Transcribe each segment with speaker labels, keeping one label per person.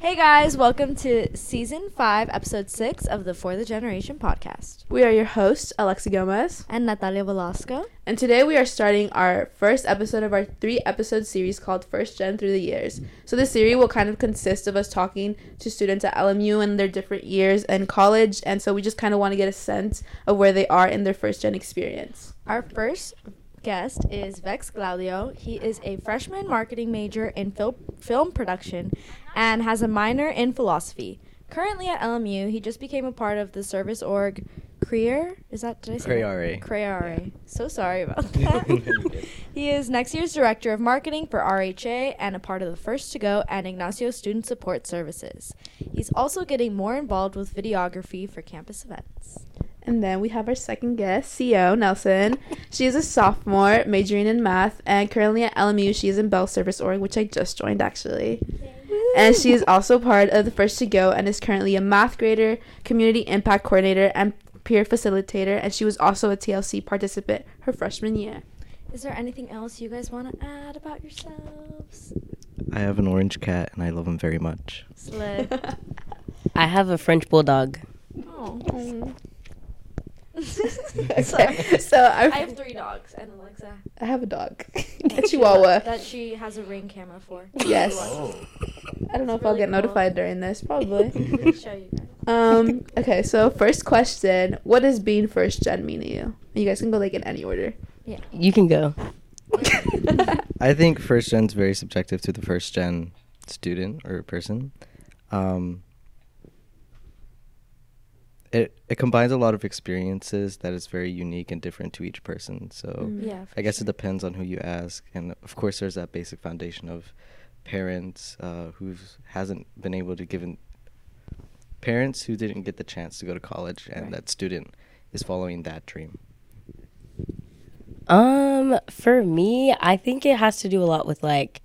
Speaker 1: Hey guys, welcome to season five, episode six of the For the Generation podcast.
Speaker 2: We are your hosts, Alexi Gomez,
Speaker 1: And Natalia Velasco.
Speaker 2: and today we are starting our first episode of our three episode series called First Gen Through the Years. So, this series will kind of consist of us talking to students at LMU and their different years and college, and so we just kind of want to get a sense of where they are in their first gen experience.
Speaker 1: Our first guest is Vex Claudio. He is a freshman marketing major in fil- film production and has a minor in philosophy. Currently at LMU, he just became a part of the service org Creer. Is that did I say?
Speaker 3: Creare.
Speaker 1: Creare. So sorry about that. he is next year's director of marketing for RHA and a part of the First to Go and Ignacio Student Support Services. He's also getting more involved with videography for campus events.
Speaker 2: And then we have our second guest, Xion Nelson. She is a sophomore, majoring in math, and currently at LMU, she is in Belles Service Org, which I just joined actually. And she is also part of the First to Go and is currently a math grader, community impact coordinator, and peer facilitator. And she was also a TLC participant her freshman year.
Speaker 1: Is there anything else you guys want to add about yourselves?
Speaker 3: I have an orange cat and I love him very much.
Speaker 1: Sled.
Speaker 4: I have a French bulldog.
Speaker 1: Oh.
Speaker 2: okay,
Speaker 1: Sorry.
Speaker 2: so I,
Speaker 1: I have three dogs and Alexa.
Speaker 2: I have a dog, a
Speaker 1: that she-
Speaker 2: Chihuahua.
Speaker 1: That she has a ring camera for.
Speaker 2: Yes.
Speaker 3: Oh.
Speaker 2: I don't know
Speaker 1: It's
Speaker 2: if I'll get
Speaker 1: cool.
Speaker 2: notified during this, probably.
Speaker 1: Show you guys.
Speaker 2: Um. Okay. So first question: What does being first gen mean to you? You guys can go like in any order. Yeah.
Speaker 4: You can go.
Speaker 3: I think first gen's very subjective to the first gen student or person. Um, it it combines a lot of experiences that is very unique and different to each person. So
Speaker 2: Mm.
Speaker 1: Yeah.
Speaker 3: I guess it depends on who you ask, and of course there's that basic foundation of parents uh, who hasn't been able to given parents who didn't get the chance to go to college, and
Speaker 1: Right.
Speaker 3: that student is following that dream.
Speaker 4: Um, for me, I think it has to do a lot with like,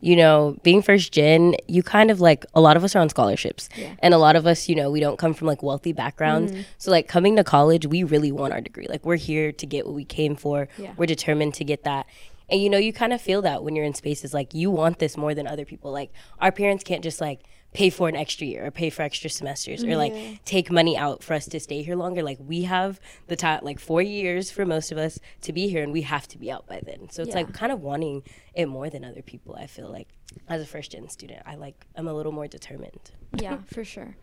Speaker 4: you know, being first gen, you kind of like a lot of us are on scholarships.
Speaker 1: Yeah.
Speaker 4: And a lot of us, you know, we don't come from like wealthy backgrounds.
Speaker 1: Mm-hmm.
Speaker 4: So like coming to college, we really want our degree. Like we're here to get what we came for.
Speaker 1: Yeah.
Speaker 4: We're determined to get that. And you know, you kind of feel that when you're in spaces like you want this more than other people. Like our parents can't just like pay for an extra year or pay for extra semesters or like take money out for us to stay here longer. Like we have the time like 4 years for most of us to be here and we have to be out by then. So it's
Speaker 1: Yeah.
Speaker 4: like kind of wanting it more than other people. I feel like as a first gen student, I like I'm a little more determined.
Speaker 1: Yeah, for sure.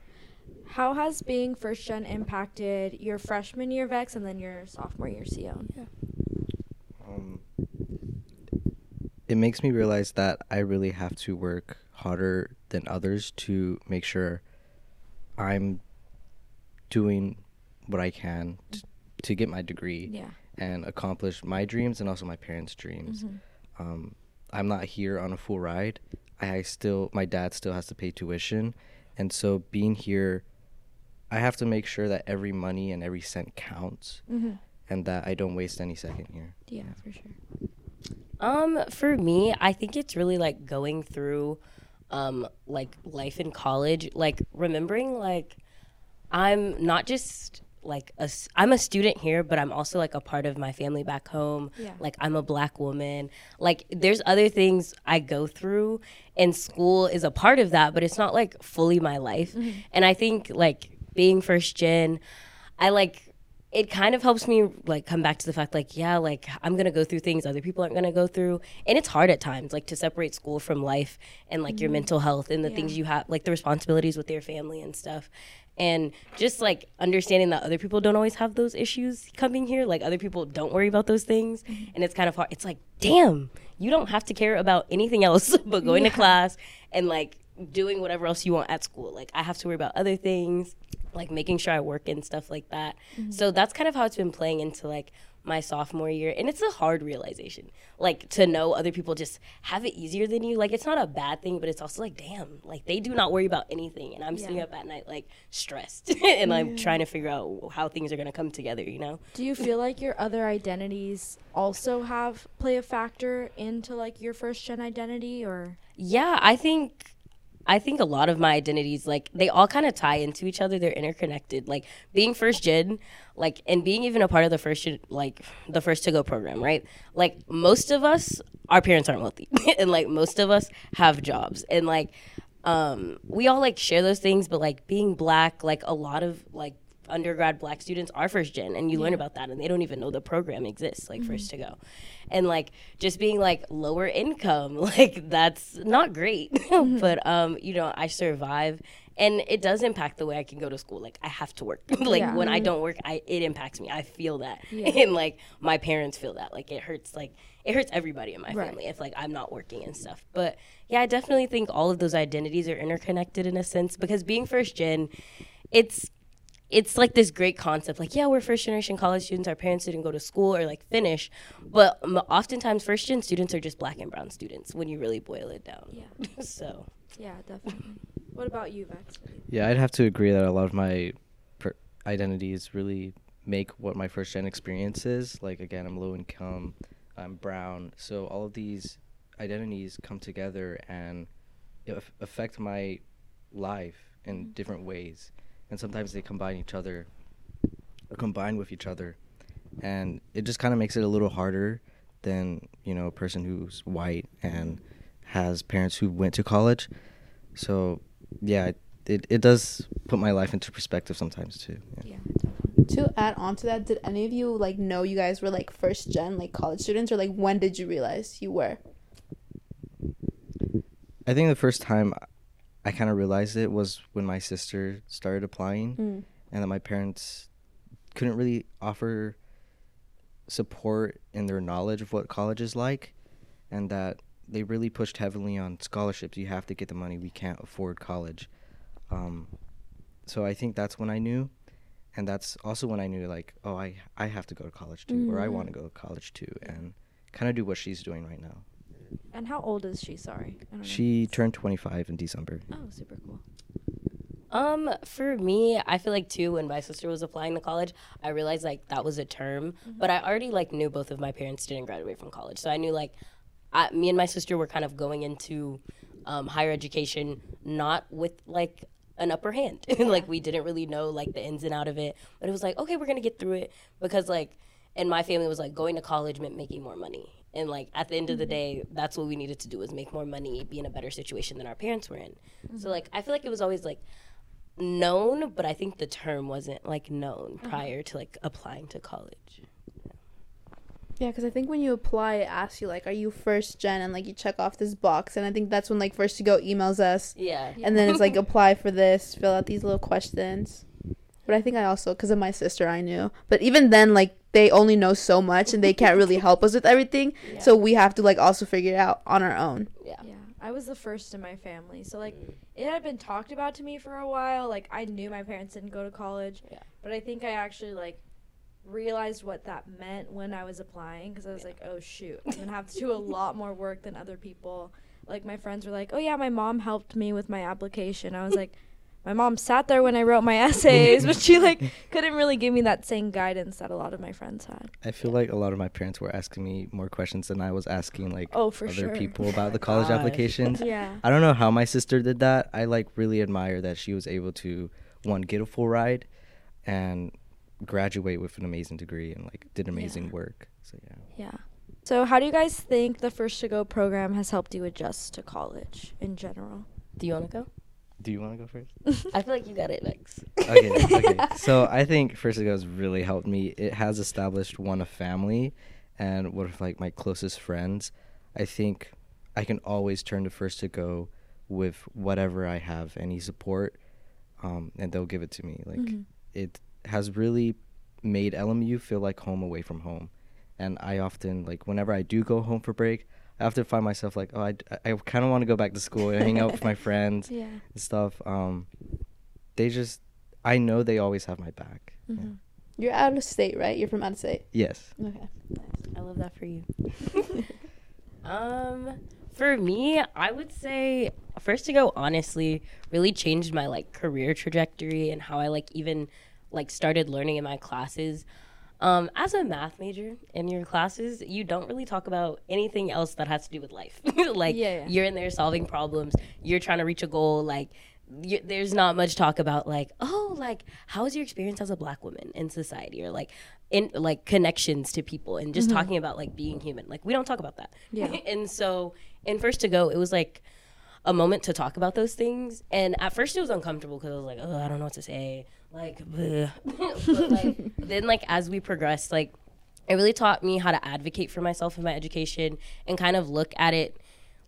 Speaker 1: How has being first gen impacted your freshman year Vex and then your sophomore year Xion? Yeah.
Speaker 3: Um, it makes me realize that I really have to work harder than others to make sure I'm doing what I can t- to get my degree
Speaker 1: Yeah.
Speaker 3: and accomplish my dreams and also my parents' dreams. Um, I'm not here on a full ride. I still, my dad still has to pay tuition, and so being here, I have to make sure that every money and every cent counts,
Speaker 1: Mm-hmm.
Speaker 3: and that I don't waste any second here.
Speaker 1: Yeah, for sure.
Speaker 4: Um, for me, I think it's really like going through um like life in college, like remembering like I'm not just like a, I'm a student here, but I'm also like a part of my family back home.
Speaker 1: Yeah.
Speaker 4: Like I'm a black woman. Like there's other things I go through and school is a part of that, but it's not like fully my life. And I think like being first gen, I like it kind of helps me like come back to the fact like yeah like i'm gonna go through things other people aren't gonna go through. And it's hard at times like to separate school from life and like your mm-hmm. mental health and the things you have like the responsibilities with your family and stuff. And just like understanding that other people don't always have those issues coming here like other people don't worry about those things. Mm-hmm. And it's kind of hard it's like damn you don't have to care about anything else but going to class and like doing whatever else you want at school like i have to worry about other things like making sure I work and stuff like that. Mm-hmm. So that's kind of how it's been playing into like my sophomore year. And it's a hard realization. Like to know other people just have it easier than you. Like it's not a bad thing, but it's also like, damn, like they do not worry about anything. And I'm sitting up at night like stressed and I'm trying to figure out how things are gonna come together, you know?
Speaker 1: Do you feel like your other identities also have play a factor into like your first gen identity or
Speaker 4: Yeah, I think I think a lot of my identities like they all kind of tie into each other. They're interconnected. Like being first gen, like and being even a part of the first like the first to go program, right? Like most of us, our parents aren't wealthy, and like most of us have jobs, and like um, we all like share those things, but like being black, like a lot of like undergrad black students are first gen and you learn about that and they don't even know the program exists like first to mm-hmm. go. And like just being like lower income like that's not great. Mm-hmm. But um you know i survive and it does impact the way i can go to school. Like i have to work. Like
Speaker 1: Yeah.
Speaker 4: when i mm-hmm. don't work i it impacts me. I feel that. And like my parents feel that. Like it hurts like it hurts everybody in my
Speaker 1: Right.
Speaker 4: family if like i'm not working and stuff. But yeah i definitely think all of those identities are interconnected in a sense because being first gen it's it's like this great concept like yeah we're first generation college students our parents didn't go to school or like finish but um, oftentimes first gen students are just black and brown students when you really boil it down
Speaker 1: Yeah.
Speaker 4: so
Speaker 1: Yeah, definitely. What about you, Vex?
Speaker 3: Yeah, I'd have to agree that a lot of my per- identities really make what my first gen experience is. Like again, I'm low income, I'm brown, so all of these identities come together and aff- affect my life in different ways. And sometimes they combine each other or combine with each other. And it just kind of makes it a little harder than, you know, a person who's white and has parents who went to college. So, yeah, it, it, it does put my life into perspective sometimes too. Yeah.
Speaker 1: Yeah.
Speaker 2: To add on to that, did any of you like know you guys were like first gen like college students or like when did you realize you were?
Speaker 3: I think the first time I kind of realized it was when my sister started applying
Speaker 2: Mm.
Speaker 3: and that my parents couldn't really offer support in their knowledge of what college is like and that they really pushed heavily on scholarships. You have to get the money. We can't afford college. Um, so I think that's when I knew. And that's also when I knew, like, oh, I, I have to go to college too, or I want to go to college too, and kind of do what she's doing right now.
Speaker 1: And how old is she? Sorry. I don't know.
Speaker 3: She turned 25 in December.
Speaker 1: Oh, super cool.
Speaker 4: Um, for me, I feel like too when my sister was applying to college, I realized like that was a term, but I already like knew both of my parents didn't graduate from college, so I knew like, I, me and my sister were kind of going into um, higher education not with like an upper hand, like we didn't really know like the ins and out of it, but it was like okay, we're gonna get through it because like, and my family was like going to college meant making more money. And like at the end of the mm-hmm. day, that's what we needed to do was make more money, be in a better situation than our parents were in. So mm-hmm. like I feel like it was always like known, but I think the term wasn't like known mm-hmm. prior to like applying to college.
Speaker 2: Yeah, because I think when you apply, it asks you like, "Are you first gen?" and like you check off this box, and I think that's when like first to go emails us,
Speaker 4: Yeah.
Speaker 2: and then it's like apply for this, fill out these little questions. But I think I also, because of my sister, I knew. But even then, like they only know so much, and they can't really help us with everything. So we have to like also figure it out on our own.
Speaker 4: Yeah.
Speaker 1: Yeah, I was the first in my family. So like it had been talked about to me for a while. Like I knew my parents didn't go to college.
Speaker 4: Yeah.
Speaker 1: But I think I actually like realized what that meant when I was applying cuz I was like, "Oh shoot, I'm going to have to do a lot more work than other people." Like my friends were like, "Oh yeah, my mom helped me with my application." I was like, my mom sat there when I wrote my essays, but she like couldn't really give me that same guidance that a lot of my friends had.
Speaker 3: I feel like a lot of my parents were asking me more questions than I was asking like
Speaker 1: Oh, for
Speaker 3: other
Speaker 1: sure.
Speaker 3: people about the college
Speaker 4: gosh.
Speaker 3: applications.
Speaker 1: Yeah.
Speaker 3: I don't know how my sister did that. I like really admire that she was able to one get a full ride and graduate with an amazing degree and like did amazing work. So yeah.
Speaker 1: Yeah. So, how do you guys think the First to Go program has helped you adjust to college in general?
Speaker 4: Do you want to go?
Speaker 3: Do you want to go first?
Speaker 4: I feel like you got it next.
Speaker 3: okay, okay. So I think First to Go has really helped me. It has established one a family, and one of like my closest friends. I think I can always turn to First to Go with whatever I have, any support, um, and they'll give it to me. Like
Speaker 1: Mhm.
Speaker 3: it has really made LMU feel like home away from home. And I often like whenever I do go home for break, I have to find myself like, oh, I, I kind of want to go back to school and hang out with my friends
Speaker 1: Yeah.
Speaker 3: and stuff. Um, they just, I know they always have my back. Yeah.
Speaker 1: Mhm.
Speaker 2: You're out of state, right? You're from out of state.
Speaker 3: Yes.
Speaker 2: Okay.
Speaker 4: I love that for you. um, for me, I would say first to go honestly really changed my like career trajectory and how I like even like started learning in my classes. Um, as a math major in your classes, you don't really talk about anything else that has to do with life. like
Speaker 1: Yeah, yeah.
Speaker 4: you're in there solving problems, you're trying to reach a goal. Like there's not much talk about like oh like how is your experience as a black woman in society or like in like connections to people and just talking about like being human. Like we don't talk about that.
Speaker 1: Yeah.
Speaker 4: and so in first to go, it was like a moment to talk about those things. And at first it was uncomfortable because I was like, oh, I don't know what to say. Like, but like then like as we progressed, like it really taught me how to advocate for myself in my education and kind of look at it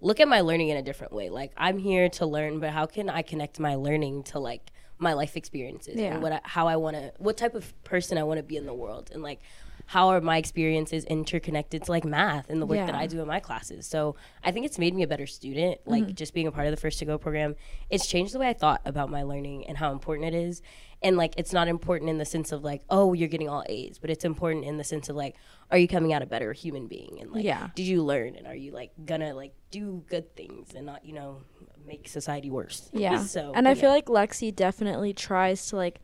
Speaker 4: look at my learning in a different way. Like I'm here to learn, but how can I connect my learning to like my life experiences
Speaker 1: Yeah.
Speaker 4: and what I, how I want to what type of person I want to be in the world and like how are my experiences interconnected to like math and the work that I do in my classes. So I think it's made me a better student. Like
Speaker 1: Mm-hmm.
Speaker 4: just being a part of the First to Go program, it's changed the way I thought about my learning and how important it is. And like it's not important in the sense of like, oh, you're getting all A's, but it's important in the sense of like, are you coming out a better human being? And like,
Speaker 1: Yeah.
Speaker 4: did you learn? And are you like gonna like do good things and not, you know, make society worse?
Speaker 1: Yeah.
Speaker 4: so
Speaker 1: and I
Speaker 4: yeah.
Speaker 1: feel like Lexi definitely tries to like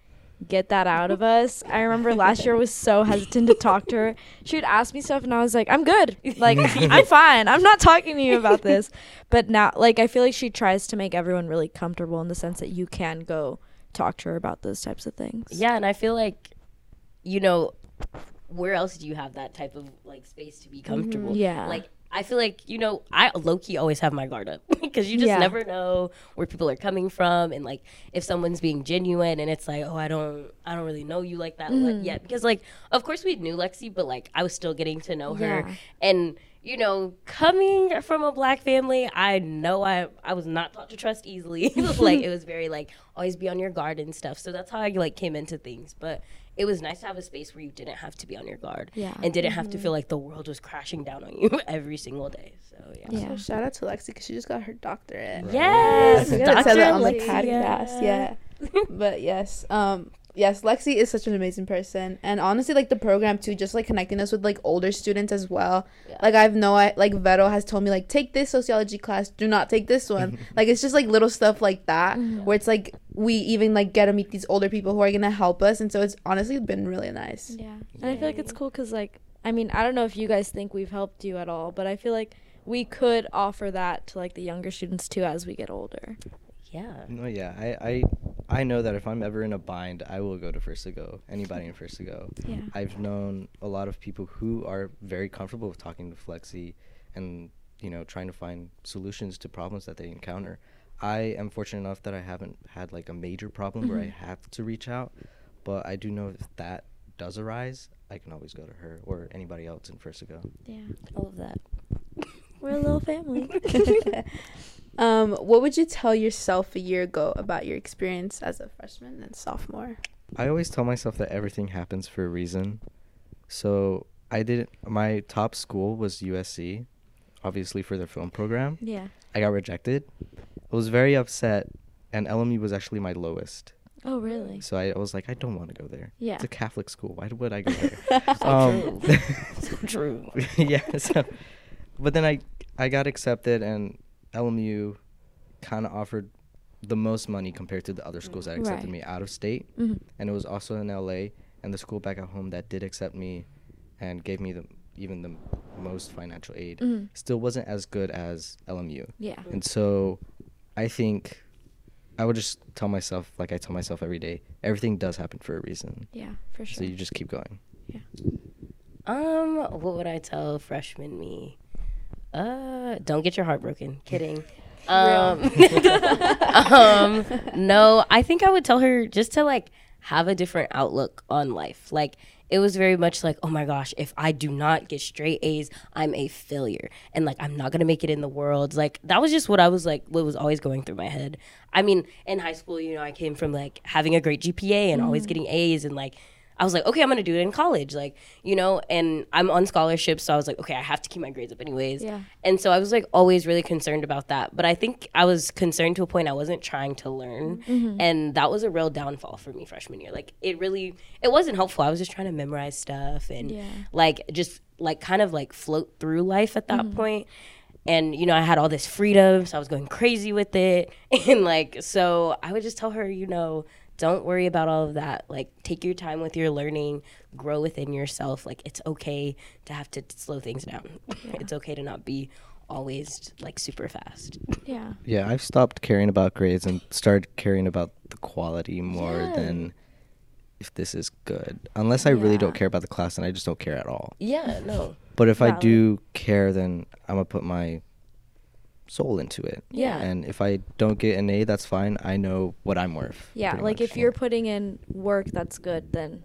Speaker 1: get that out of us. I remember last year I was so hesitant to talk to her. She would ask me stuff and I was like, I'm good. Like I'm fine. I'm not talking to you about this. But now like I feel like she tries to make everyone really comfortable in the sense that you can go talk to her about those types of things.
Speaker 4: Yeah, and I feel like, you know, where else do you have that type of like space to be comfortable? Mm-hmm.
Speaker 1: Yeah.
Speaker 4: Like I feel like you know I low key always have my guard up because you just
Speaker 1: Yeah.
Speaker 4: never know where people are coming from and like if someone's being genuine and it's like oh I don't I don't really know you like that
Speaker 1: Mm-hmm.
Speaker 4: yet because like of course we knew Lexi but like I was still getting to know her
Speaker 1: Yeah.
Speaker 4: and you know coming from a black family I know I I was not taught to trust easily like it was very like always be on your guard and stuff so that's how I like came into things but it was nice to have a space where you didn't have to be on your guard
Speaker 1: Yeah.
Speaker 4: and didn't have to feel like the world was crashing down on you every single day. So yeah.
Speaker 1: Yeah.
Speaker 2: So shout out to Lexi because she just got her doctorate.
Speaker 4: Yes,
Speaker 2: we gotta on the
Speaker 4: Lexi.
Speaker 2: podcast. Yeah. but yes, um, yes, Lexi is such an amazing person, and honestly, like the program too, just like connecting us with like older students as well.
Speaker 4: Yeah.
Speaker 2: Like I've no, I like Vero has told me like take this sociology class, do not take this one. like it's just like little stuff like that mm-hmm. where it's like we even like get to meet these older people who are gonna help us, and so it's honestly been really nice.
Speaker 1: Yeah. And I feel like it's cool because, like, I mean, I don't know if you guys think we've helped you at all, but I feel like we could offer that to, like, the younger students too as we get older.
Speaker 4: Yeah.
Speaker 3: No, yeah, I, I, I know that if I'm ever in a bind, I will go to First to Go. Anybody in First to Go.
Speaker 1: Yeah.
Speaker 3: I've known a lot of people who are very comfortable with talking to Lexi, and you know, trying to find solutions to problems that they encounter. I am fortunate enough that I haven't had like a major problem where I mm-hmm. have to reach out, but I do know if that does arise, I can always go to her or anybody else in First to Go.
Speaker 1: Yeah.
Speaker 4: I love that.
Speaker 1: We're a little family.
Speaker 2: um, what would you tell yourself a year ago about your experience as a freshman and sophomore?
Speaker 3: I always tell myself that everything happens for a reason. So I didn't. My top school was USC, obviously for their film program.
Speaker 1: yeah.
Speaker 3: I got rejected. I was very upset, and LMU was actually my lowest.
Speaker 1: Oh, really?
Speaker 3: So I, I was like, I don't want to go there.
Speaker 1: Yeah.
Speaker 3: It's a Catholic school. Why would I go there? so um,
Speaker 4: So true.
Speaker 3: yeah. So, but then I I got accepted, and LMU kind of offered the most money compared to the other schools that accepted
Speaker 1: Right.
Speaker 3: me out of state,
Speaker 1: hmm
Speaker 3: and it was also in LA, and the school back at home that did accept me, and gave me the even the most financial aid.
Speaker 1: Mhm.
Speaker 3: Still wasn't as good as LMU.
Speaker 1: Yeah.
Speaker 3: And so I think I would just tell myself, like I tell myself every day, everything does happen for a reason.
Speaker 1: Yeah, for sure.
Speaker 3: So you just keep going. Yeah.
Speaker 4: Um, what would I tell freshman me? Uh, don't get your heart broken. Kidding. Um, um, no, I think I would tell her just to like have a different outlook on life. Like it was very much like, oh my gosh, if I do not get straight A's, I'm a failure, and like I'm not gonna make it in the world. Like that was just what I was like, what was always going through my head. I mean, in high school, you know, I came from like having a great GPA and always getting A's and like I was like, okay, I'm gonna do it in college, like you know, and I'm on scholarship, so I was like, okay, I have to keep my grades up anyways.
Speaker 1: Yeah.
Speaker 4: And so I was like always really concerned about that, but I think I was concerned to a point I wasn't trying to learn, mm-hmm. and that was a real downfall for me freshman year. Like it really, it wasn't helpful. I was just trying to memorize stuff and
Speaker 1: Yeah.
Speaker 4: like just like kind of like float through life at that mm-hmm. point. And you know, I had all this freedom, so I was going crazy with it, and like so I would just tell her, you know don't worry about all of that. Like, take your time with your learning, grow within yourself. Like, it's okay to have to slow things down. it's okay to not be always like super fast.
Speaker 1: Yeah.
Speaker 3: Yeah, I've stopped caring about grades and started caring about the quality more
Speaker 4: Yeah.
Speaker 3: than if this is good. Unless I really don't care about the class, and I just don't care at all.
Speaker 4: Yeah, no.
Speaker 3: But if I do care, then I'm gonna put my soul into it.
Speaker 1: Yeah.
Speaker 3: And if I don't get an A, that's fine. I know what I'm worth.
Speaker 1: Yeah, like
Speaker 3: much.
Speaker 1: if you're putting in work that's good, then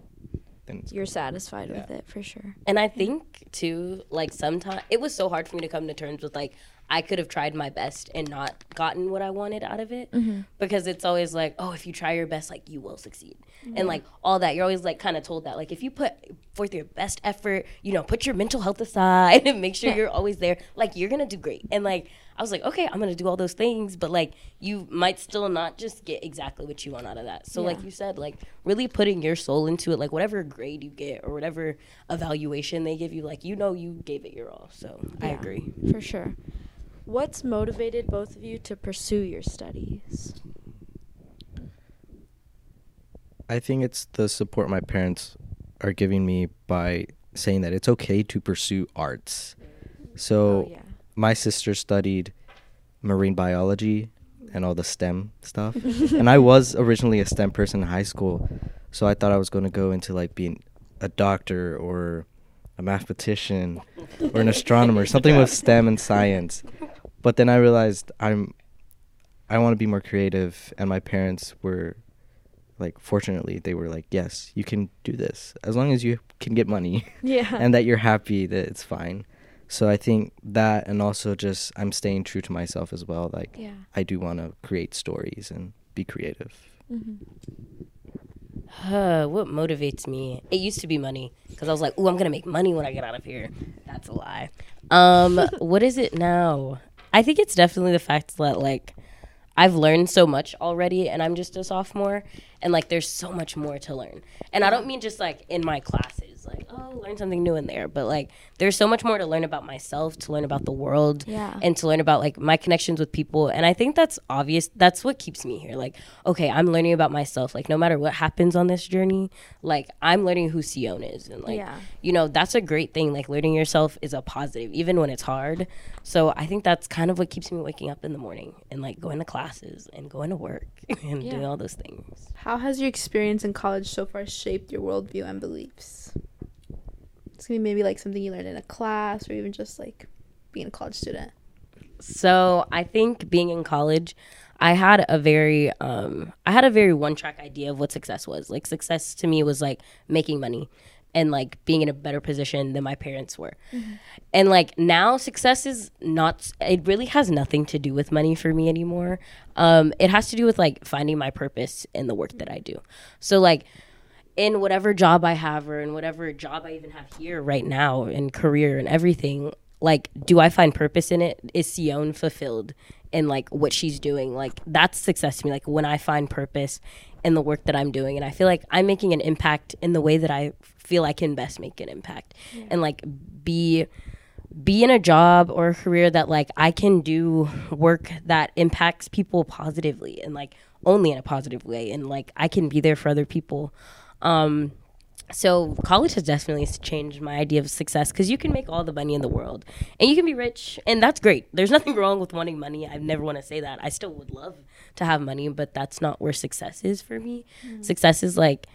Speaker 3: Then
Speaker 1: you're
Speaker 3: good.
Speaker 1: satisfied
Speaker 3: Yeah.
Speaker 1: with it for sure.
Speaker 4: And I think too, like sometimes it was so hard for me to come to terms with like I could have tried my best and not gotten what I wanted out of it mm-hmm. because it's always like, oh, if you try your best, like you will succeed, and like all that. You're always like kind of told that, like if you put forth your best effort, you know, put your mental health aside and make sure you're always there, like you're gonna do great. And like I was like, okay, I'm gonna do all those things, but like you might still not just get exactly what you want out of that. So like you said, like really putting your soul into it, like whatever grade you get or whatever evaluation they give you, like you know you gave it your all. So I agree.
Speaker 1: For sure. What's motivated both of you to pursue your studies?
Speaker 3: I think it's the support my parents are giving me by saying that it's okay to pursue arts. So
Speaker 1: oh yeah.
Speaker 3: My sister studied marine biology and all the STEM stuff. and I was originally a STEM person in high school. So I thought I was going to go into like being a doctor or a mathematician or an astronomer, something with STEM and science. But then I realized I'm I want to be more creative and my parents were like fortunately they were like, "Yes, you can do this as long as you can get money."
Speaker 1: Yeah.
Speaker 3: and that you're happy that it's fine. So I think that and also just I'm staying true to myself as well. Like
Speaker 1: yeah.
Speaker 3: I do want to create stories and be creative.
Speaker 1: hmm
Speaker 4: Uh, what motivates me? It used to be money because I was like, "Ooh, I'm gonna make money when I get out of here." That's a lie. Um, what is it now? I think it's definitely the fact that like I've learned so much already, and I'm just a sophomore, and like there's so much more to learn. And I don't mean just like in my classes, like oh, learn something new in there, but like there's so much more to learn about myself, to learn about the world,
Speaker 1: Yeah.
Speaker 4: and to learn about like my connections with people. And I think that's obvious. That's what keeps me here. Like, okay, I'm learning about myself. Like, no matter what happens on this journey, like I'm learning who Xion is, and like,
Speaker 1: Yeah.
Speaker 4: you know, that's a great thing. Like, learning yourself is a positive, even when it's hard. So I think that's kind of what keeps me waking up in the morning and like going to classes and going to work and
Speaker 1: Yeah.
Speaker 4: doing all those things.
Speaker 2: How has your experience in college so far shaped your worldview and beliefs? It's gonna be maybe like something you learned in a class or even just like being a college student.
Speaker 4: So I think being in college, I had a very um I had a very one track idea of what success was. Like success to me was like making money and like being in a better position than my parents were. And like now success is not it really has nothing to do with money for me anymore. Um it has to do with like finding my purpose in the work that I do. So like in whatever job I have or in whatever job I even have here right now in career and everything, like, do I find purpose in it? Is Xion fulfilled in like what she's doing? Like, that's success to me. Like, when I find purpose in the work that I'm doing, and I feel like I'm making an impact in the way that I feel I can best make an impact, and like be be in a job or a career that like I can do work that impacts people positively and like only in a positive way and like I can be there for other people. Um so college has definitely changed my idea of success because you can make all the money in the world and you can be rich and that's great. There's nothing wrong with wanting money. I never want to say that. I still would love to have money, but that's not where success is for me. Success is like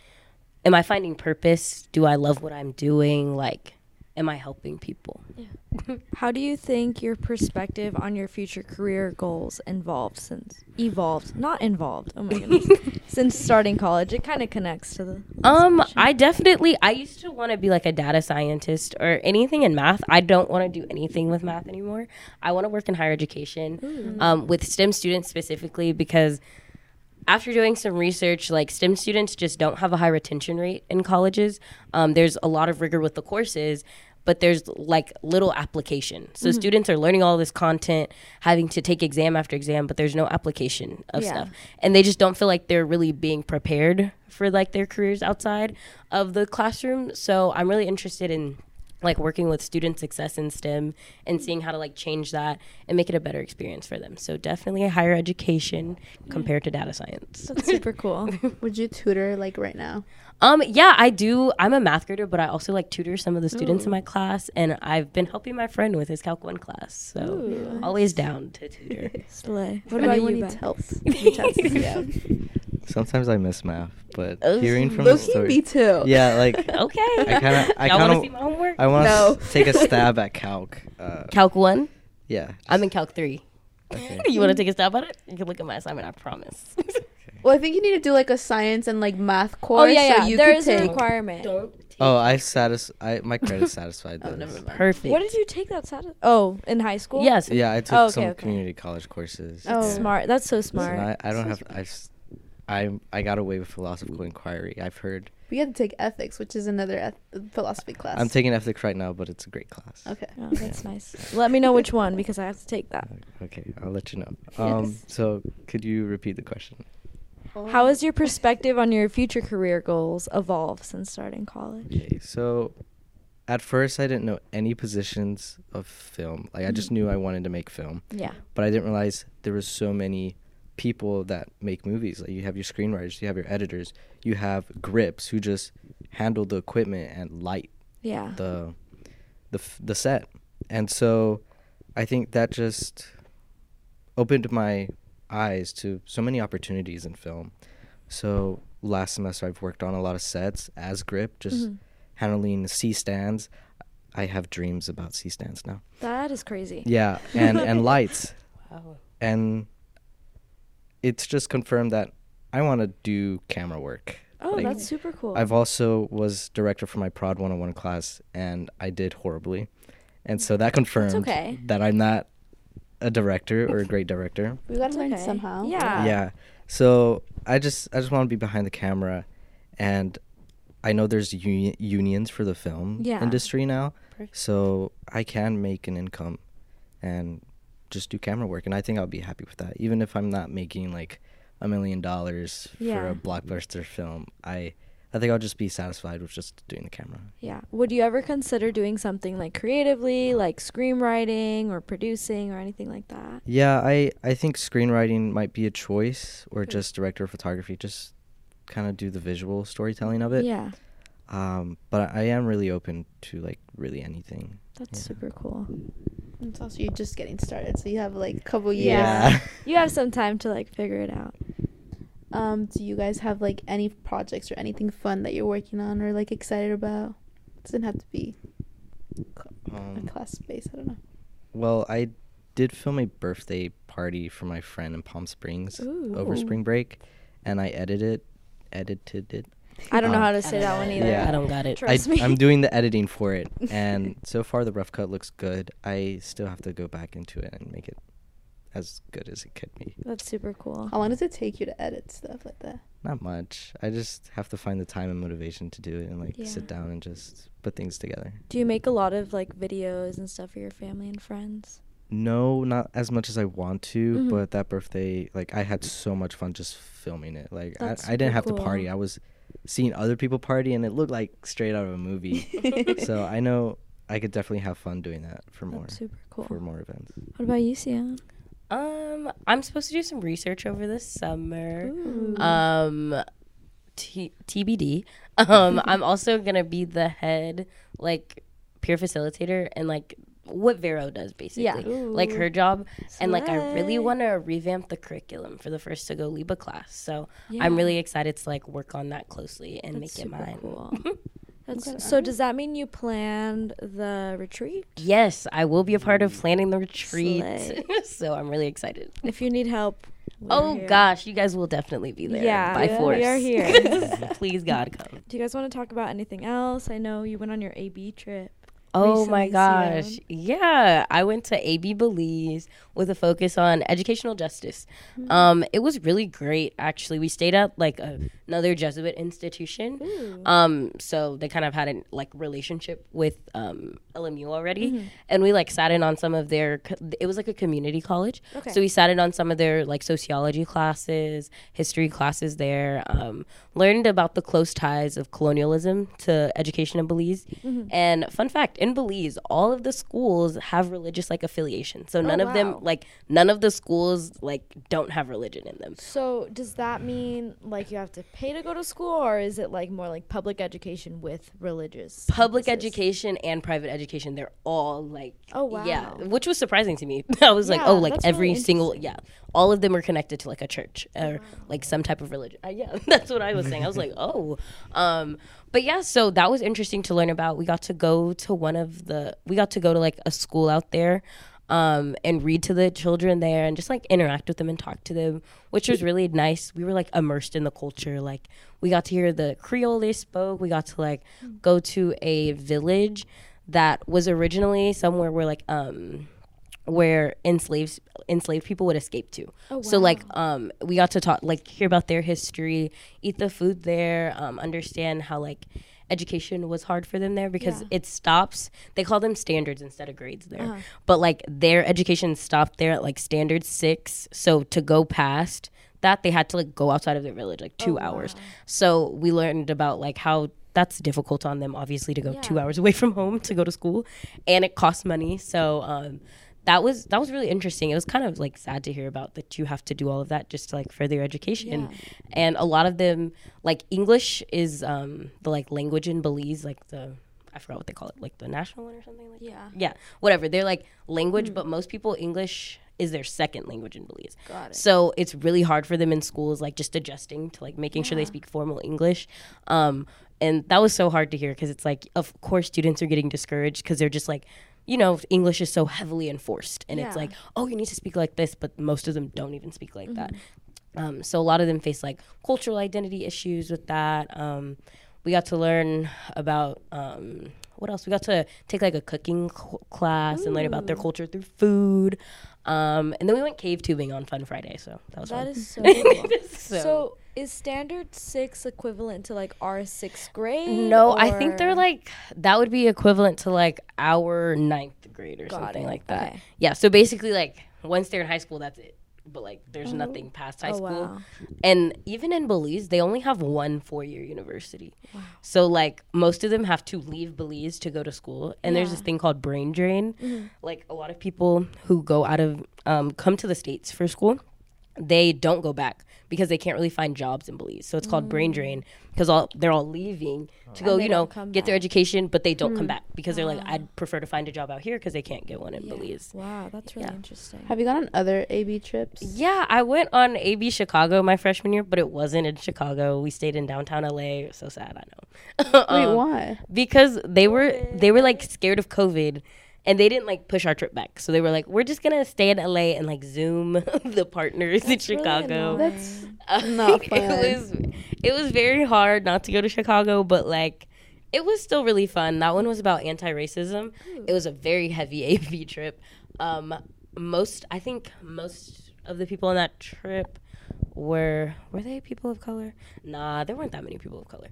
Speaker 4: am I finding purpose? Do I love what I'm doing? Like am I helping people?
Speaker 1: How do you think your perspective on your future career goals evolved since evolved, not involved? Oh my goodness. since starting college, it kind of connects to the.
Speaker 4: Um,
Speaker 1: question.
Speaker 4: I definitely I used to want to be like a data scientist or anything in math. I don't want to do anything with math anymore. I want to work in higher education, um, with STEM students specifically because after doing some research, like STEM students just don't have a high retention rate in colleges. Um, there's a lot of rigor with the courses, but there's like little application. So students are learning all this content, having to take exam after exam, but there's no application of
Speaker 1: Yeah.
Speaker 4: stuff. And they just don't feel like they're really being prepared for like their careers outside of the classroom. So I'm really interested in like working with student success in STEM and seeing how to like change that and make it a better experience for them. So definitely a higher education compared to data science.
Speaker 1: That's super cool.
Speaker 2: Would you tutor like right now?
Speaker 4: Um, yeah, I do. I'm a math grader, but I also like tutor some of the students in my class, and I've been helping my friend with his Calc One class. So
Speaker 1: Ooh.
Speaker 4: always down to tutor.
Speaker 1: Slay. What about you,
Speaker 2: needs help, reach out to Theo.
Speaker 3: Sometimes I miss math, but
Speaker 4: Oh.
Speaker 3: hearing from the
Speaker 2: Low-key
Speaker 3: story,
Speaker 2: me too.
Speaker 3: yeah, like
Speaker 4: okay.
Speaker 3: I kinda- I
Speaker 4: want to
Speaker 3: kinda-
Speaker 4: see my homework?
Speaker 3: I want to
Speaker 2: No.
Speaker 3: take a stab at calc. Uh,
Speaker 4: Calc One.
Speaker 3: yeah,
Speaker 4: I'm in Calc Three.
Speaker 3: Okay.
Speaker 4: you want to take a stab at it? You can look at my assignment. I promise.
Speaker 2: Well, I think you need to do like a science and like math course.
Speaker 1: Oh yeah, yeah.
Speaker 2: So you
Speaker 1: there
Speaker 2: could
Speaker 1: a requirement.
Speaker 4: Don't.
Speaker 3: Oh, I satis- I my credit satisfied.
Speaker 2: Oh,
Speaker 3: those.
Speaker 2: never mind.
Speaker 4: Perfect.
Speaker 1: What did you take that sat- Oh, in high school.
Speaker 4: Yes.
Speaker 3: Yeah, I took
Speaker 1: Oh, okay,
Speaker 3: some
Speaker 1: okay.
Speaker 3: community college courses.
Speaker 2: Oh.
Speaker 1: Smart. That's so smart.
Speaker 3: I, I don't have. I, s- I I got away with philosophical inquiry. I've heard.
Speaker 2: We had to take ethics, which is another eth- philosophy class.
Speaker 3: I'm taking ethics right now, but it's a great class.
Speaker 2: Okay.
Speaker 1: Oh, that's nice. Let me know which one because I have to take that.
Speaker 3: Okay, I'll let you know. Um,
Speaker 1: Yes.
Speaker 3: so could you repeat the question?
Speaker 1: How has your perspective on your future career goals evolved since starting college?
Speaker 3: Okay, so at first I didn't know any positions of film. Like I just
Speaker 1: Mm-hmm.
Speaker 3: knew I wanted to make film,
Speaker 1: Yeah.
Speaker 3: but I didn't realize there was so many people that make movies. Like you have your screenwriters, you have your editors, you have grips who just handle the equipment and light
Speaker 1: Yeah.
Speaker 3: the the the set. And so I think that just opened my eyes to so many opportunities in film. So last semester I've worked on a lot of sets as grip, just
Speaker 1: Mhm.
Speaker 3: handling C stands. I have dreams about C stands now.
Speaker 1: That is crazy.
Speaker 3: Yeah, and and lights.
Speaker 4: Wow.
Speaker 3: And it's just confirmed that I want to do camera work.
Speaker 1: Oh,
Speaker 3: Like,
Speaker 1: that's super cool.
Speaker 3: I've also was director for my prod 101 class and I did horribly. And so that confirmed
Speaker 1: okay.
Speaker 3: that I'm not a director or a great director.
Speaker 2: We gotta learn
Speaker 1: okay.
Speaker 2: somehow.
Speaker 1: Yeah.
Speaker 3: yeah. So I just I just want to be behind the camera and I know there's uni- unions for the film
Speaker 1: Yeah.
Speaker 3: industry now.
Speaker 4: Perfect.
Speaker 3: So I can make an income and just do camera work and I think I'll be happy with that even if I'm not making like a million dollars for a blockbuster film. I I think I'll just be satisfied with just doing the camera.
Speaker 1: Yeah. Would you ever consider doing something like creatively, like screenwriting or producing or anything like that?
Speaker 3: Yeah, I I think screenwriting might be a choice or
Speaker 1: Okay.
Speaker 3: just director of photography just kind of do the visual storytelling of it.
Speaker 1: Yeah.
Speaker 3: Um but I am really open to like really anything.
Speaker 1: That's
Speaker 3: Yeah.
Speaker 1: super cool.
Speaker 2: It's also you're just getting started, so you have like a couple years.
Speaker 1: Yeah. You have some time to like figure it out.
Speaker 2: Um, do you guys have like any projects or anything fun that you're working on or like excited about? It doesn't have to be a
Speaker 3: Um,
Speaker 2: class space. I don't know.
Speaker 3: Well, I did film a birthday party for my friend in Palm Springs over spring break, and I edited edited it.
Speaker 1: I don't know
Speaker 3: Um,
Speaker 1: how to say that one either.
Speaker 3: Yeah.
Speaker 4: I don't got it.
Speaker 1: Trust
Speaker 3: I,
Speaker 1: me.
Speaker 3: I'm doing the editing for it, and so far the rough cut looks good. I still have to go back into it and make it as good as it could be.
Speaker 1: That's super cool.
Speaker 2: How long does it take you to edit stuff like that?
Speaker 3: Not much. I just have to find the time and motivation to do it, and like
Speaker 1: Yeah.
Speaker 3: sit down and just put things together.
Speaker 1: Do you make a lot of like videos and stuff for your family and friends?
Speaker 3: No, not as much as I want to,
Speaker 1: Mhm.
Speaker 3: but that birthday, like I had so much fun just filming it. Like I,
Speaker 1: That's
Speaker 3: I didn't
Speaker 1: super
Speaker 3: have to party.
Speaker 1: cool.
Speaker 3: I was seeing other people party, and it looked like straight out of a movie. so I know I could definitely have fun doing that for more
Speaker 1: That's super cool.
Speaker 3: for more events.
Speaker 1: What about you, Xion?
Speaker 4: Um, I'm supposed to do some research over the summer.
Speaker 1: Ooh.
Speaker 4: Um, T- TBD. Um, I'm also gonna be the head like peer facilitator and like what Vero does basically.
Speaker 1: Yeah.
Speaker 4: Like her job, and like I really want to revamp the curriculum for the first to go Liba class. So
Speaker 1: Yeah.
Speaker 4: I'm really excited to like work on that closely and
Speaker 1: That's
Speaker 4: make it
Speaker 1: super
Speaker 4: mine.
Speaker 1: Cool. That's
Speaker 2: Okay.
Speaker 1: so. Does that mean you planned the retreat?
Speaker 4: Yes, I will be a part of mm. planning the retreat. So I'm really excited.
Speaker 1: If you need help. we're
Speaker 4: Oh
Speaker 1: here.
Speaker 4: gosh, you guys will definitely be there
Speaker 1: Yeah,
Speaker 4: by
Speaker 1: we
Speaker 4: force.
Speaker 1: are here.
Speaker 4: Please God come.
Speaker 1: Do you guys want to talk about anything else? I know you went on your AB trip.
Speaker 4: Oh my gosh. Yeah. I went to AB Belize with a focus on educational justice.
Speaker 1: Mm-hmm.
Speaker 4: Um, it was really great actually. We stayed at like a, another Jesuit institution.
Speaker 1: Ooh.
Speaker 4: Um, so they kind of had a like relationship with um LMU already.
Speaker 1: Mm-hmm.
Speaker 4: And we like sat in on some of their co- it was like a community college.
Speaker 1: Okay.
Speaker 4: So we sat in on some of their like sociology classes, history classes there. Um, learned about the close ties of colonialism to education in Belize.
Speaker 1: Mm-hmm.
Speaker 4: And fun fact, in Belize, all of the schools have religious like affiliation. So none of
Speaker 1: wow.
Speaker 4: them like none of the schools like don't have religion in them.
Speaker 1: So does that mean like you have to pay to go to school, or is it like more like public education with religious?
Speaker 4: Public
Speaker 1: emphasis?
Speaker 4: education and private education, they're all like
Speaker 1: Oh, wow.
Speaker 4: Yeah, which was surprising to me. I was like, oh, like every
Speaker 1: really
Speaker 4: single yeah, all of them are connected to like a church or like some type of religion. Uh, yeah, that's what I was saying. I was like, oh, um, but yeah, so that was interesting to learn about. We got to go to one of the we got to go to like a school out there. um, and read to the children there and just like interact with them and talk to them, which was really nice. We were like immersed in the culture. Like we got to hear the Creole they spoke. We got to like go to a village that was originally somewhere where like um where enslaved enslaved people would escape to.
Speaker 1: Oh, wow.
Speaker 4: So like um we got to talk like hear about their history, eat the food there, um understand how like education was hard for them there because
Speaker 1: Yeah.
Speaker 4: it stops they call them standards instead of grades there.
Speaker 1: Uh-huh.
Speaker 4: But like their education stopped there at like standard 6. So to go past that they had to like go outside of their village like 2
Speaker 1: Oh,
Speaker 4: hours.
Speaker 1: wow.
Speaker 4: So we learned about like how that's difficult on them obviously to go 2 hours away from home to go to school and it costs money. So um that was that was really interesting. It was kind of like sad to hear about that you have to do all of that just to like further your education.
Speaker 1: Yeah.
Speaker 4: And a lot of them like English is um the like language in Belize, like the I forgot what they call it, like the national one or something like
Speaker 1: Yeah.
Speaker 4: yeah, whatever. They're like language,
Speaker 1: Hmm.
Speaker 4: but most people English is their second language in Belize.
Speaker 1: Got it.
Speaker 4: So it's really hard for them in schools, like just adjusting to like making sure they speak formal English. Um, and that was so hard to hear because it's like, of course, students are getting discouraged because they're just like, you know, English is so heavily enforced, and it's like, oh, you need to speak like this, but most of them don't even speak like that.
Speaker 1: Mm-hmm.
Speaker 4: Um, so a lot of them face like cultural identity issues with that. Um, we got to learn about um, what else? We got to take like a cooking cl- class and learn about their culture through food. Um, and then we went cave tubing on Fun Friday, so that was
Speaker 1: That
Speaker 4: fun.
Speaker 1: is so cool.
Speaker 4: So-
Speaker 1: so, is standard six equivalent to like our sixth grade?
Speaker 4: no, I think they're like that would be equivalent to like our ninth grade or
Speaker 1: Got
Speaker 4: something
Speaker 1: it.
Speaker 4: like that.
Speaker 1: Okay.
Speaker 4: Yeah, so basically like once they're in high school, that's it. But like there's
Speaker 1: Oh.
Speaker 4: nothing past high
Speaker 1: Oh,
Speaker 4: school.
Speaker 1: wow.
Speaker 4: And even in Belize, they only have one four year university. Wow. So like most of them have to leave Belize to go to school. And there's this thing called brain drain.
Speaker 1: Mhm.
Speaker 4: Like a lot of people who go out of um, come to the states for school, they don't go back because they can't really find jobs in Belize. So it's called brain drain because all they're all leaving to go, you know,
Speaker 1: don't come
Speaker 4: get their education, but they don't come back because they're like,
Speaker 1: Ah.
Speaker 4: I'd prefer to find a job out here because they can't get one in
Speaker 1: Yeah.
Speaker 4: Belize.
Speaker 1: Wow, that's really
Speaker 4: Yeah.
Speaker 1: interesting.
Speaker 2: Have you gone on other AB trips?
Speaker 4: Yeah, I went on AB Chicago my freshman year, but it wasn't in Chicago. We stayed in downtown LA. So sad, I know.
Speaker 2: Wait,
Speaker 4: Um,
Speaker 2: why?
Speaker 4: Because they were they were like scared of COVID, and they didn't like push our trip back. So they were like, "We're just gonna stay in LA and like Zoom the partners in
Speaker 1: That's really
Speaker 4: Chicago."
Speaker 1: annoying.
Speaker 2: That's
Speaker 4: Uh,
Speaker 2: not
Speaker 4: it
Speaker 2: fun.
Speaker 4: was it was very hard not to go to Chicago, but like it was still really fun. That one was about anti-racism. It was a very heavy AB trip. Um, most I think most of the people on that trip were were they people of color? Nah, there weren't that many people of color.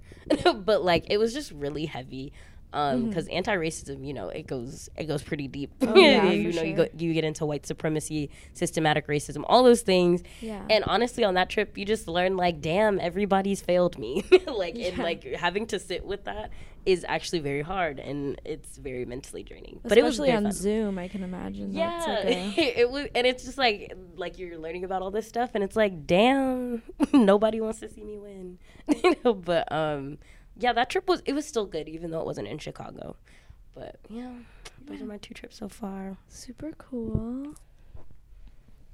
Speaker 4: but like it was just really heavy. Um, because anti-racism, you know, it goes it goes pretty deep.
Speaker 1: Mm-hmm. Oh, yeah,
Speaker 4: you know, you go you get into white supremacy, systematic racism, all those things.
Speaker 1: Yeah.
Speaker 4: And honestly, on that trip, you just learn like, damn, everybody's failed me. like, and like having to sit with that is actually very hard, and it's very mentally draining. but it was
Speaker 1: Especially on
Speaker 4: fun.
Speaker 1: Zoom, I can imagine.
Speaker 4: Yeah,
Speaker 1: That's like a,
Speaker 4: it was, and it's just like like you're learning about all this stuff, and it's like, damn, nobody wants to see me win. you know, but um, yeah, that trip was it was still good, even though it wasn't in Chicago. But yeah, those are my two trips so far.
Speaker 1: super cool.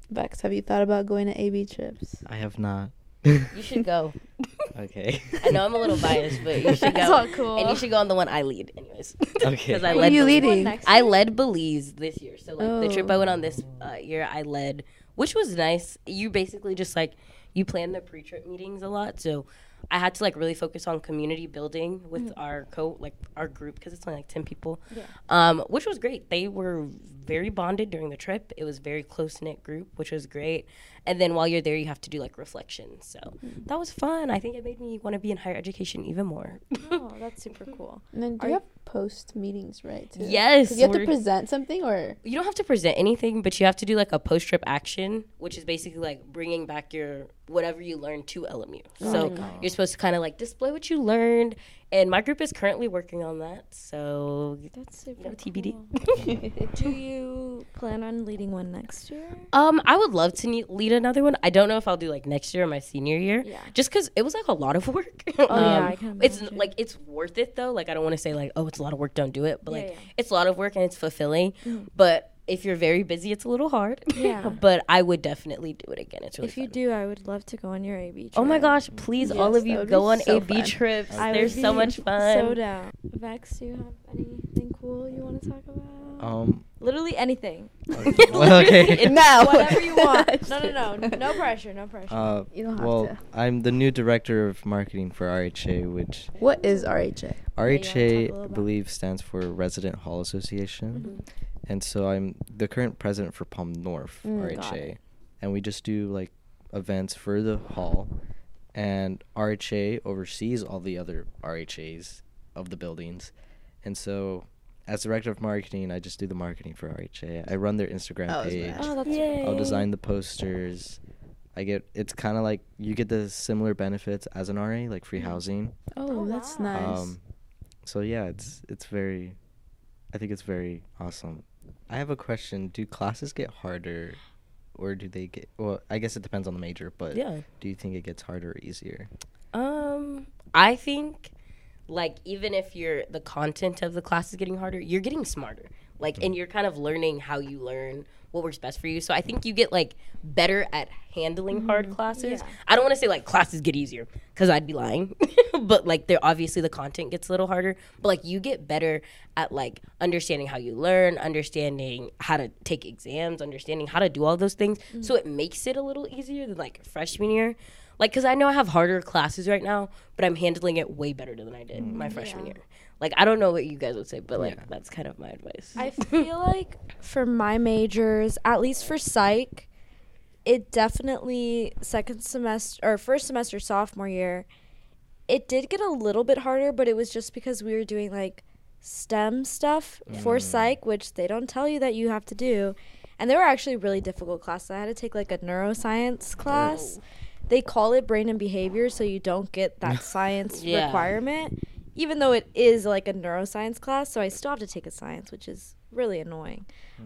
Speaker 2: Vex, have you thought about going to AB trips?
Speaker 3: I have not.
Speaker 4: You should go.
Speaker 3: okay.
Speaker 4: I know I'm a little biased, but you should
Speaker 1: That's
Speaker 4: go.
Speaker 1: all cool.
Speaker 4: And you should go on the one I lead, anyways.
Speaker 3: Okay.
Speaker 4: 'Cause I led
Speaker 2: are you
Speaker 4: Belize.
Speaker 2: leading?
Speaker 4: I led Belize this year. So like the trip I went on this
Speaker 1: Oh.
Speaker 4: uh, year, I led, which was nice. You basically just like you plan the pre-trip meetings a lot, so I had to like really focus on community building with our co like our group because it's only like ten people,
Speaker 1: Yeah.
Speaker 4: um, which was great. They were very bonded during the trip. It was very close knit group, which was great. And then while you're there, you have to do like reflection. So mm-hmm. that was fun. I think it made me want to be in higher education even more.
Speaker 1: Oh, that's super cool.
Speaker 2: And then do
Speaker 1: Are
Speaker 2: you
Speaker 1: you-
Speaker 2: have post meetings, right? Too?
Speaker 4: Yes,
Speaker 2: 'Cause you have to present something, or
Speaker 4: you don't have to present anything, but you have to do like a post trip action, which is basically like bringing back your whatever you learned to LMU. Oh so you're supposed to kind of like display what you learned, and my group is currently working on that. So
Speaker 1: That's super
Speaker 4: know, TBD.
Speaker 1: cool. Do you plan on leading one next year?
Speaker 4: um, I would love to ne- lead another one. I don't know if I'll do like next year or my senior year.
Speaker 1: Yeah.
Speaker 4: Just because it was like a lot of work.
Speaker 1: Oh,
Speaker 4: Um,
Speaker 1: yeah, I can
Speaker 4: It's
Speaker 1: imagine.
Speaker 4: like it's worth it though. Like I don't want to say like oh it's a lot of work, don't do it. But
Speaker 1: Yeah,
Speaker 4: like
Speaker 1: yeah.
Speaker 4: it's a lot of work and it's fulfilling.
Speaker 1: Mhm.
Speaker 4: But if you're very busy, it's a little hard.
Speaker 1: Yeah.
Speaker 4: but I would definitely do it again. It's really
Speaker 1: if you
Speaker 4: fun.
Speaker 1: do, I would love to go on your AB trip.
Speaker 4: Oh my gosh, please, all of you go on
Speaker 2: so
Speaker 4: AB
Speaker 2: fun.
Speaker 4: trips.
Speaker 1: I
Speaker 4: They're
Speaker 1: would
Speaker 4: so much fun.
Speaker 1: So down. Vex, do you have anything cool you want to talk about?
Speaker 3: Um,
Speaker 1: Literally anything.
Speaker 3: Okay. well, okay.
Speaker 2: now.
Speaker 1: Whatever you want. No, no, no. No pressure. No pressure.
Speaker 3: Uh,
Speaker 2: You don't have
Speaker 3: well,
Speaker 2: to.
Speaker 3: I'm the new director of marketing for RHA, which
Speaker 2: What is RHA?
Speaker 1: wanna talk a
Speaker 3: RHA,
Speaker 1: little
Speaker 3: I believe, stands for Resident Hall Association.
Speaker 1: Mhm.
Speaker 3: And so I'm the current president for Palm North
Speaker 2: Mm,
Speaker 3: RHA. And we just do like events for the hall. And RHA oversees all the other RHAs of the buildings. And so as director of marketing, I just do the marketing for RHA. I run their Instagram
Speaker 2: Oh,
Speaker 3: page.
Speaker 2: nice.
Speaker 1: Oh, that's
Speaker 4: Yay.
Speaker 3: I'll design the posters. I get it's kind of like you get the similar benefits as an RA, like free
Speaker 1: Mhm.
Speaker 3: housing.
Speaker 2: Oh,
Speaker 1: Oh,
Speaker 2: that's
Speaker 1: wow.
Speaker 2: nice.
Speaker 3: Um, so yeah, it's it's very, I think it's very awesome. I have a question: Do classes get harder, or do they get? Well, I guess it depends on the major, but
Speaker 4: Yeah.
Speaker 3: do you think it gets harder or easier?
Speaker 4: Um, I think like even if you're the content of the class is getting harder, you're getting smarter. Like and you're kind of learning how you learn what works best for you. So I think you get like better at handling hard mm-hmm. classes.
Speaker 1: Yeah.
Speaker 4: I don't want to say like classes get easier cuz I'd be lying. but like they're obviously the content gets a little harder, but like you get better at like understanding how you learn, understanding how to take exams, understanding how to do all those things. Mm-hmm. So it makes it a little easier than like freshman year. Like, cause I know I have harder classes right now, but I'm handling it way better than I did my mm-hmm. freshman
Speaker 1: Yeah.
Speaker 4: year. Like, I don't know what you guys would say, but like,
Speaker 3: Yeah.
Speaker 4: that's kind of my advice.
Speaker 1: I feel like for my majors, at least for psych, it definitely second semester or first semester sophomore year, it did get a little bit harder, but it was just because we were doing like STEM stuff for mm. psych, which they don't tell you that you have to do. And they were actually really difficult classes. I had to take like a neuroscience class. They call it brain and behavior, so you don't get that science
Speaker 4: Yeah.
Speaker 1: requirement, even though it is like a neuroscience class. So I still have to take a science, which is really annoying.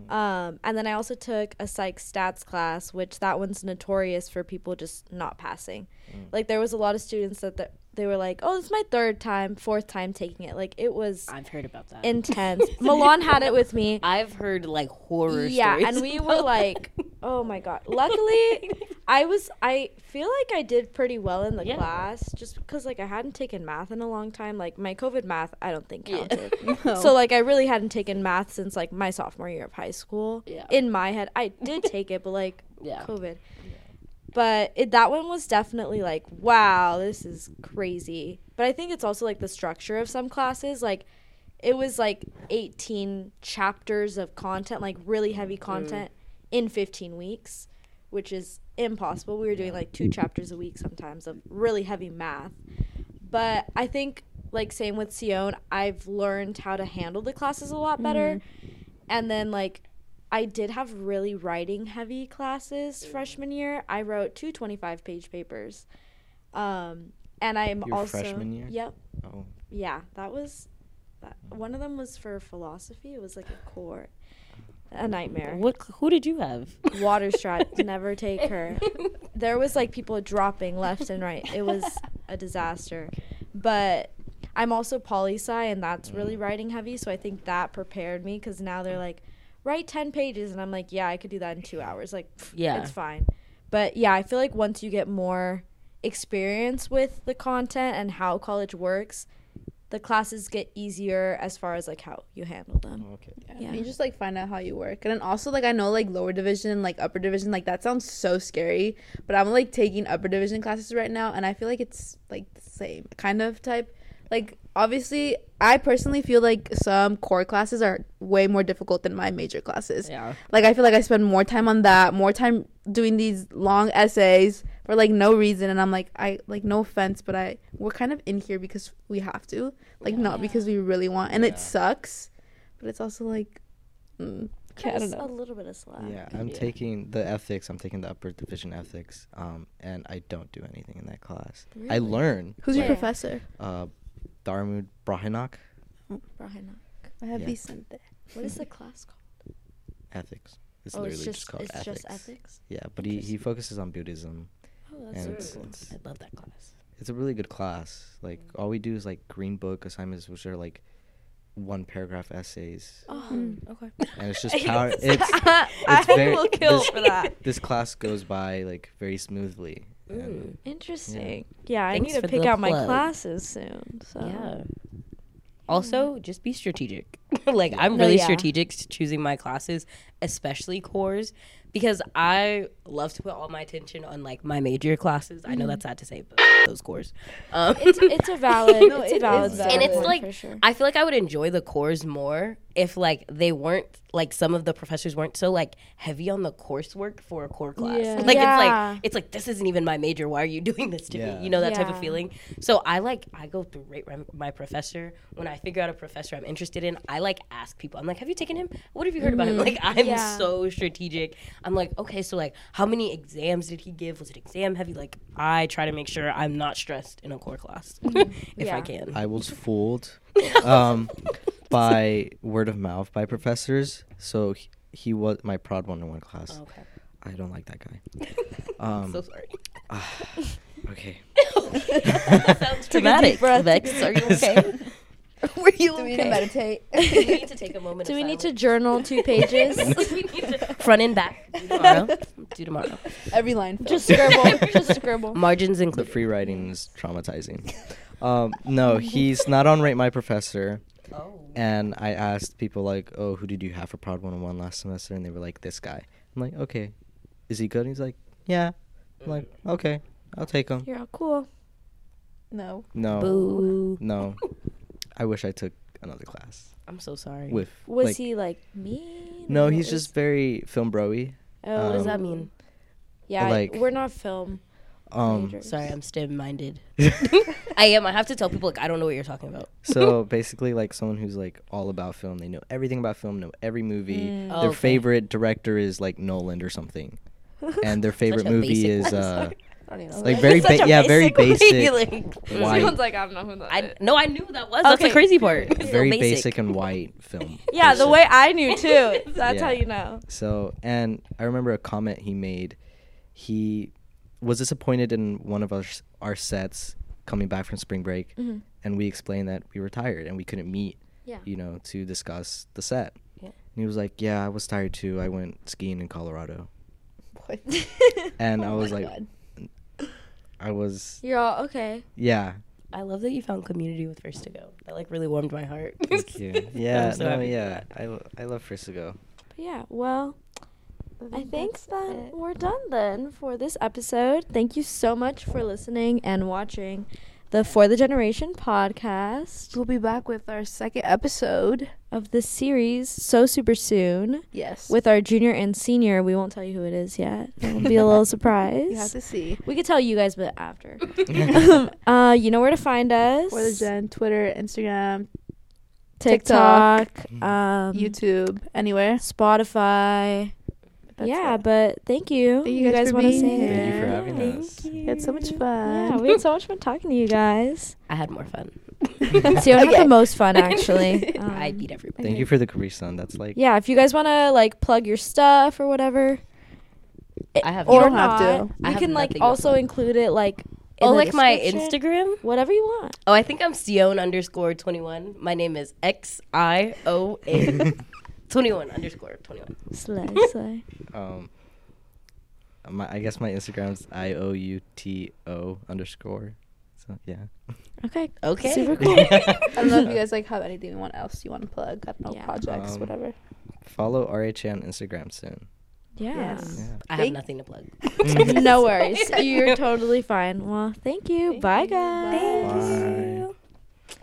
Speaker 1: Um, and then I also took a psych stats class, which that one's notorious for people just not passing. Like there was a lot of students that th- they were like, "Oh, this is my third time, fourth time taking it." Like it was
Speaker 4: I've heard about that.
Speaker 1: intense. Milan had it with me.
Speaker 4: I've heard like horror
Speaker 1: Yeah, and we were like. "Oh my god!" Luckily, I was. I feel like I did pretty well in the
Speaker 4: Yeah.
Speaker 1: class, just because like I hadn't taken math in a long time. Like my COVID math, I don't think
Speaker 4: Yeah.
Speaker 1: counted.
Speaker 2: No.
Speaker 1: So like I really hadn't taken math since like my sophomore year of high school.
Speaker 4: Yeah.
Speaker 1: In my head, I did take it, but like
Speaker 4: Yeah.
Speaker 1: COVID. But it, that one was definitely like, wow, this is crazy. But I think it's also like the structure of some classes. Like, it was like 18 chapters of content, like really heavy mm. content in 15 weeks, which is impossible. We were doing like two chapters a week sometimes of really heavy math. But I think, like, same with Xion, I've learned how to handle the classes a lot better. Mm-hmm. And then, like, I did have really writing heavy classes freshman year. I wrote two 25 page papers. Um, and I'm
Speaker 3: Your
Speaker 1: also.
Speaker 3: freshman year?
Speaker 1: Yep.
Speaker 3: Oh,
Speaker 1: Yeah, that was. That, one of them was for philosophy. It was like a core. A nightmare.
Speaker 4: What? Who did you have?
Speaker 1: Water strat. never take her. There was like people dropping left and right. It was a disaster. But I'm also poli sci, and that's really writing heavy. So I think that prepared me because now they're like, write 10 pages. And I'm like, yeah, I could do that in two hours. Like, pff,
Speaker 4: Yeah.
Speaker 1: it's fine. But yeah, I feel like once you get more experience with the content and how college works, the classes get easier as far as like how you handle them.
Speaker 3: Oh, okay.
Speaker 1: Yeah.
Speaker 2: You just like find out how you work. And then also like I know like lower division, like upper division, like that sounds so scary. But I'm like taking upper division classes right now and I feel like it's like the same kind of type. Like obviously I personally feel like some core classes are way more difficult than my major classes.
Speaker 4: yeah.
Speaker 2: Like I feel like I spend more time on that, more time doing these long essays for like no reason and I'm like I like no offense, but I we're kind of in here because we have to. Like not
Speaker 1: Yeah.
Speaker 2: because we really want and
Speaker 3: Yeah.
Speaker 2: it sucks. But it's also like mm, I don't
Speaker 1: of a little bit of slack.
Speaker 3: Yeah, I'm
Speaker 4: Yeah.
Speaker 3: taking the ethics. I'm taking the upper division ethics, um, and I don't do anything in that class. I learn.
Speaker 2: Who's your professor?
Speaker 3: Uh, Darmud Brahinak,
Speaker 1: Brahina.
Speaker 2: I have
Speaker 3: Yeah.
Speaker 2: Vicente.
Speaker 1: What is the class called?
Speaker 3: ethics. It's
Speaker 1: oh,
Speaker 3: literally
Speaker 1: it's
Speaker 3: just,
Speaker 1: just,
Speaker 3: called
Speaker 1: it's
Speaker 3: ethics.
Speaker 1: just ethics.
Speaker 3: Yeah, but he, he focuses on Buddhism,
Speaker 1: Oh, that's
Speaker 3: and
Speaker 1: so
Speaker 3: it's,
Speaker 1: cool.
Speaker 3: it's
Speaker 4: I love that class.
Speaker 3: it's a really good class. Like all we do is like green book assignments, which are like one paragraph essays,
Speaker 1: Oh,
Speaker 2: Mm.
Speaker 4: Okay.
Speaker 3: and it's just power. It's
Speaker 1: I
Speaker 3: it's very-
Speaker 1: will kill
Speaker 3: this-
Speaker 1: for that.
Speaker 3: this class goes by like very smoothly.
Speaker 4: Mm.
Speaker 1: Interesting. Yeah, I need to pick
Speaker 4: the
Speaker 1: out my classes soon. So
Speaker 4: Yeah. Also, just be strategic. like I'm
Speaker 1: No,
Speaker 4: really
Speaker 1: yeah.
Speaker 4: strategic s- choosing my classes, especially cores, because I love to put all my attention on like my major classes. I know that's sad to say, but those cores. Um,
Speaker 1: It's it's a valid
Speaker 2: No,
Speaker 1: it's a valid valid
Speaker 4: and it's like
Speaker 1: sure.
Speaker 4: I feel like I would enjoy the cores more if like they weren't like some of the professors weren't so like heavy on the coursework for a core class.
Speaker 2: Yeah.
Speaker 4: Like
Speaker 1: Yeah.
Speaker 4: it's like it's like this isn't even my major. Why are you doing this to
Speaker 3: Yeah.
Speaker 4: me? You know that type of feeling. So I like I go through rate my- my professor when I figure out a professor I'm interested in. I like ask people. I'm like, have you taken him? What have you heard about him? Like I'm
Speaker 1: Mm-hmm. Yeah.
Speaker 4: so strategic. I'm like, okay, so like how many exams did he give? Was it exam heavy? Like I try to make sure I'm not stressed in a core class if I can.
Speaker 3: I was fooled um, by word of mouth by professors. So he, he was my prod 101 class.
Speaker 4: okay.
Speaker 3: I don't like that guy. Um, I'm
Speaker 4: so sorry.
Speaker 3: okay.
Speaker 4: that sounds dramatic.
Speaker 1: breath,
Speaker 4: Vex, are you okay? Were you
Speaker 2: Do we need to meditate?
Speaker 4: Do we need to take a moment.
Speaker 1: Do
Speaker 4: of
Speaker 1: we need to journal two pages?
Speaker 4: we need to front and back. Do tomorrow. Do tomorrow.
Speaker 2: Every line.
Speaker 1: Just scribble. Just scribble.
Speaker 4: Margins
Speaker 3: The free writing is traumatizing. Um, no, he's not on Rate My Professor.
Speaker 4: Oh.
Speaker 3: And I asked people like, "Oh, who did you have for Prod 101 last semester?" And they were like, "This guy." I'm like, "Okay, is he good?" And he's like, "Yeah." I'm like, "Okay, I'll take him."
Speaker 1: You're all cool.
Speaker 2: No.
Speaker 3: No,
Speaker 4: Boo.
Speaker 3: no. I wish I took another class
Speaker 4: I'm so sorry.
Speaker 3: with.
Speaker 1: Was
Speaker 3: like-
Speaker 1: he like mean?
Speaker 3: No, he's just very film broy.
Speaker 1: Oh,
Speaker 4: what does
Speaker 3: um,
Speaker 4: that mean?
Speaker 1: Yeah,
Speaker 3: like-
Speaker 1: we're not film.
Speaker 3: Um.
Speaker 4: Sorry, I'm STEM minded. I am. I have to tell people like I don't know what you're talking about.
Speaker 3: so basically, like someone who's like all about film. They know everything about film, know every movie.
Speaker 1: Mm.
Speaker 4: Oh,
Speaker 3: Their
Speaker 4: okay.
Speaker 3: favorite director is like Nolan or something, and their favorite movie is uh.
Speaker 2: I don't
Speaker 3: like very ba-
Speaker 1: a
Speaker 3: yeah, very
Speaker 1: basic
Speaker 3: basic,
Speaker 4: like,
Speaker 3: white,
Speaker 1: like, I don't know who that
Speaker 4: I no, I knew that was. That's the crazy part. It's so
Speaker 3: very basic and white film.
Speaker 1: Yeah, the way I knew too. That's
Speaker 3: Yeah.
Speaker 1: how you know.
Speaker 3: So, and I remember a comment he made. He was disappointed in one of our our sets coming back from spring break,
Speaker 1: Mhm.
Speaker 3: and we explained that we were tired and we couldn't meet.
Speaker 1: Yeah.
Speaker 3: You know, to discuss the set.
Speaker 4: Yeah.
Speaker 3: And he was like, "Yeah, I was tired too. I went skiing in Colorado."
Speaker 2: What?
Speaker 3: And I
Speaker 2: Oh
Speaker 3: was like,
Speaker 2: God.
Speaker 3: I was,
Speaker 1: You're all okay.
Speaker 3: yeah.
Speaker 4: I love that you found community with First to Go. That like really warmed my heart.
Speaker 3: Thank you. Yeah,
Speaker 4: so
Speaker 3: no, yeah. I, I love First to Go.
Speaker 1: But yeah, well, I think that
Speaker 2: it.
Speaker 1: we're done then for this episode. Thank you so much for listening and watching the For the Generation podcast
Speaker 2: We'll be back with our second episode.
Speaker 1: of this series so super soon
Speaker 2: Yes.
Speaker 1: with our junior and senior. We won't tell you who it is yet. It'll be a little surprise.
Speaker 2: you have to see.
Speaker 1: We could tell you guys, but after. uh, you know where to find us.
Speaker 2: For the Gen, Twitter, Instagram,
Speaker 1: TikTok, um,
Speaker 2: YouTube, anywhere.
Speaker 1: Spotify.
Speaker 2: That's
Speaker 1: yeah,
Speaker 2: it.
Speaker 1: but thank you.
Speaker 2: Thank you guys for
Speaker 1: wanna say
Speaker 2: here.
Speaker 3: Thank you for
Speaker 1: anything?
Speaker 3: having
Speaker 1: Thank
Speaker 3: us.
Speaker 1: you.
Speaker 2: We had so much fun.
Speaker 1: Yeah,
Speaker 2: fun.
Speaker 1: we had so much fun talking to you guys.
Speaker 4: I had more fun.
Speaker 1: Xion had
Speaker 2: Okay.
Speaker 1: the most fun actually.
Speaker 4: I
Speaker 1: Um,
Speaker 4: beat everybody.
Speaker 3: Thank you for the Capri Sun. That's like,
Speaker 1: Yeah, if you guys want to like plug your stuff or whatever,
Speaker 4: I have.
Speaker 1: or
Speaker 2: You don't have to.
Speaker 4: I
Speaker 1: you can like also include it like. in
Speaker 4: Oh, like my. Instagram.
Speaker 1: Whatever you want.
Speaker 4: Oh, I think I'm Xion underscore 21. My name is X I O N 21 underscore 21.
Speaker 1: Slay, slay.
Speaker 3: um, my, I guess my Instagram's I O U T O underscore. So yeah.
Speaker 1: Okay.
Speaker 4: Okay.
Speaker 1: Super cool.
Speaker 2: I don't know if you guys like have anything want else you want to plug. I don't know
Speaker 1: Yeah.
Speaker 2: projects,
Speaker 3: Um,
Speaker 2: whatever.
Speaker 3: Follow RHA on Instagram soon.
Speaker 1: Yeah.
Speaker 2: Yes.
Speaker 3: Yeah.
Speaker 4: I have nothing to plug.
Speaker 1: no worries. You're totally fine. Well, thank you.
Speaker 2: Thank
Speaker 1: Bye,
Speaker 2: you.
Speaker 1: guys.
Speaker 3: Bye.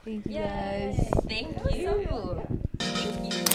Speaker 2: Thank you guys.
Speaker 4: Thank you.